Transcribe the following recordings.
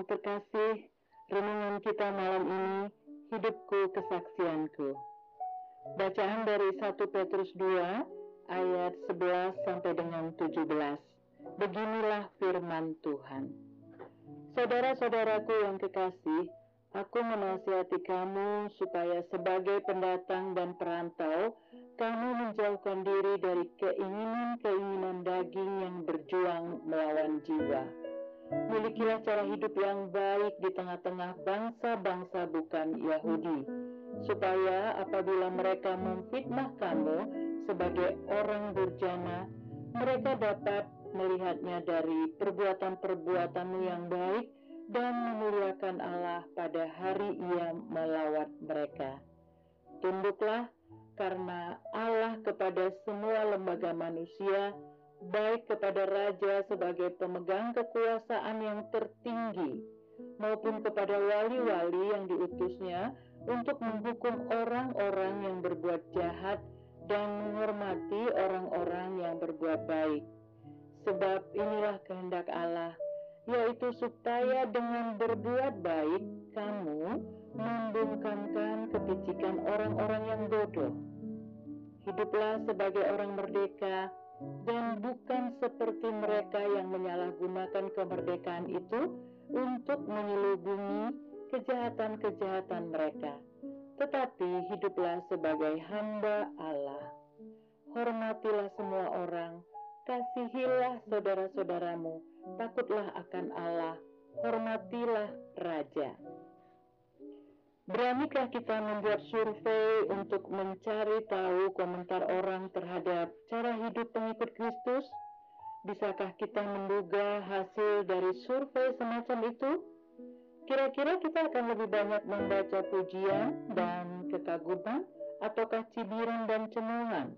yang terkasih, renungan kita malam ini, hidupku kesaksianku. Bacaan dari 1 Petrus 2 ayat 11 sampai dengan 17. Beginilah firman Tuhan. Saudara-saudaraku yang kekasih, Aku menasihati kamu supaya sebagai pendatang dan perantau, kamu menjauhkan diri dari keinginan-keinginan daging yang berjuang melawan jiwa. Milikilah cara hidup yang baik di tengah-tengah bangsa-bangsa bukan Yahudi, supaya apabila mereka memfitnah kamu sebagai orang durjana, mereka dapat melihatnya dari perbuatan-perbuatanmu yang baik dan memuliakan Allah pada hari ia melawat mereka. Tunduklah karena Allah kepada semua lembaga manusia, baik kepada raja sebagai pemegang kekuasaan yang tertinggi, maupun kepada wali-wali yang diutusnya untuk menghukum orang-orang yang berbuat jahat dan menghormati orang-orang yang berbuat baik. Sebab inilah kehendak Allah, yaitu supaya dengan berbuat baik kamu membungkamkan kepicikan orang-orang yang bodoh. Hiduplah sebagai orang merdeka dan bukan seperti mereka yang menyalahgunakan kemerdekaan itu untuk menyelubungi kejahatan-kejahatan mereka. Tetapi hiduplah sebagai hamba Allah. Hormatilah semua orang, kasihilah saudara-saudaramu, takutlah akan Allah, hormatilah Raja. Beranikah kita membuat survei untuk mencari tahu komentar orang terhadap cara hidup pengikut Kristus? Bisakah kita menduga hasil dari survei semacam itu? Kira-kira kita akan lebih banyak membaca pujian dan kekaguman ataukah cibiran dan cemohan?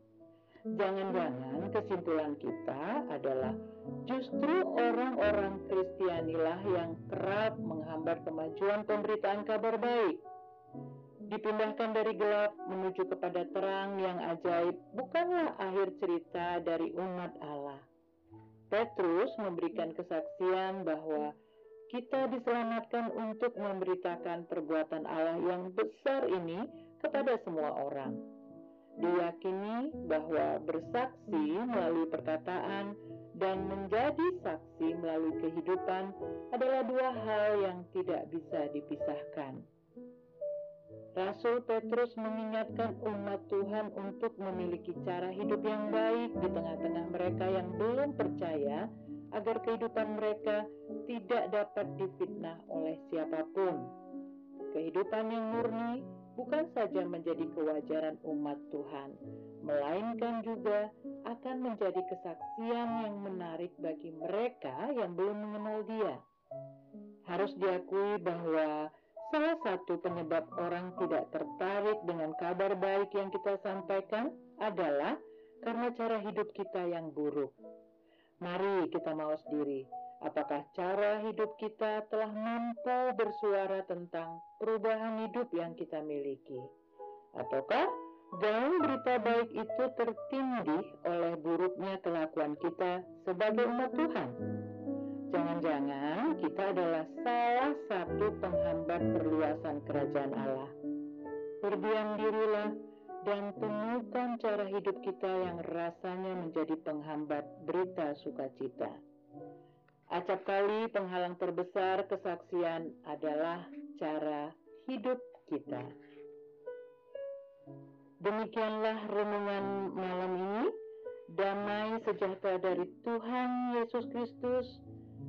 Jangan-jangan kesimpulan kita adalah justru orang-orang Kristianilah yang kerap menghambat kemajuan pemberitaan kabar baik. Dipindahkan dari gelap menuju kepada terang yang ajaib bukanlah akhir cerita dari umat Allah. Petrus memberikan kesaksian bahwa kita diselamatkan untuk memberitakan perbuatan Allah yang besar ini kepada semua orang diyakini bahwa bersaksi melalui perkataan dan menjadi saksi melalui kehidupan adalah dua hal yang tidak bisa dipisahkan. Rasul Petrus mengingatkan umat Tuhan untuk memiliki cara hidup yang baik di tengah-tengah mereka yang belum percaya agar kehidupan mereka tidak dapat difitnah oleh siapa pun. Kehidupan yang murni bukan saja menjadi kewajaran umat Tuhan, melainkan juga akan menjadi kesaksian yang menarik bagi mereka yang belum mengenal Dia. Harus diakui bahwa salah satu penyebab orang tidak tertarik dengan kabar baik yang kita sampaikan adalah karena cara hidup kita yang buruk. Mari kita mawas diri Apakah cara hidup kita telah mampu bersuara tentang perubahan hidup yang kita miliki? Ataukah gaung berita baik itu tertindih oleh buruknya kelakuan kita sebagai umat Tuhan? Jangan-jangan kita adalah salah satu penghambat perluasan kerajaan Allah. Berdiam dirilah dan temukan cara hidup kita yang rasanya menjadi penghambat berita sukacita. Acap kali penghalang terbesar kesaksian adalah cara hidup kita. Demikianlah renungan malam ini. Damai sejahtera dari Tuhan Yesus Kristus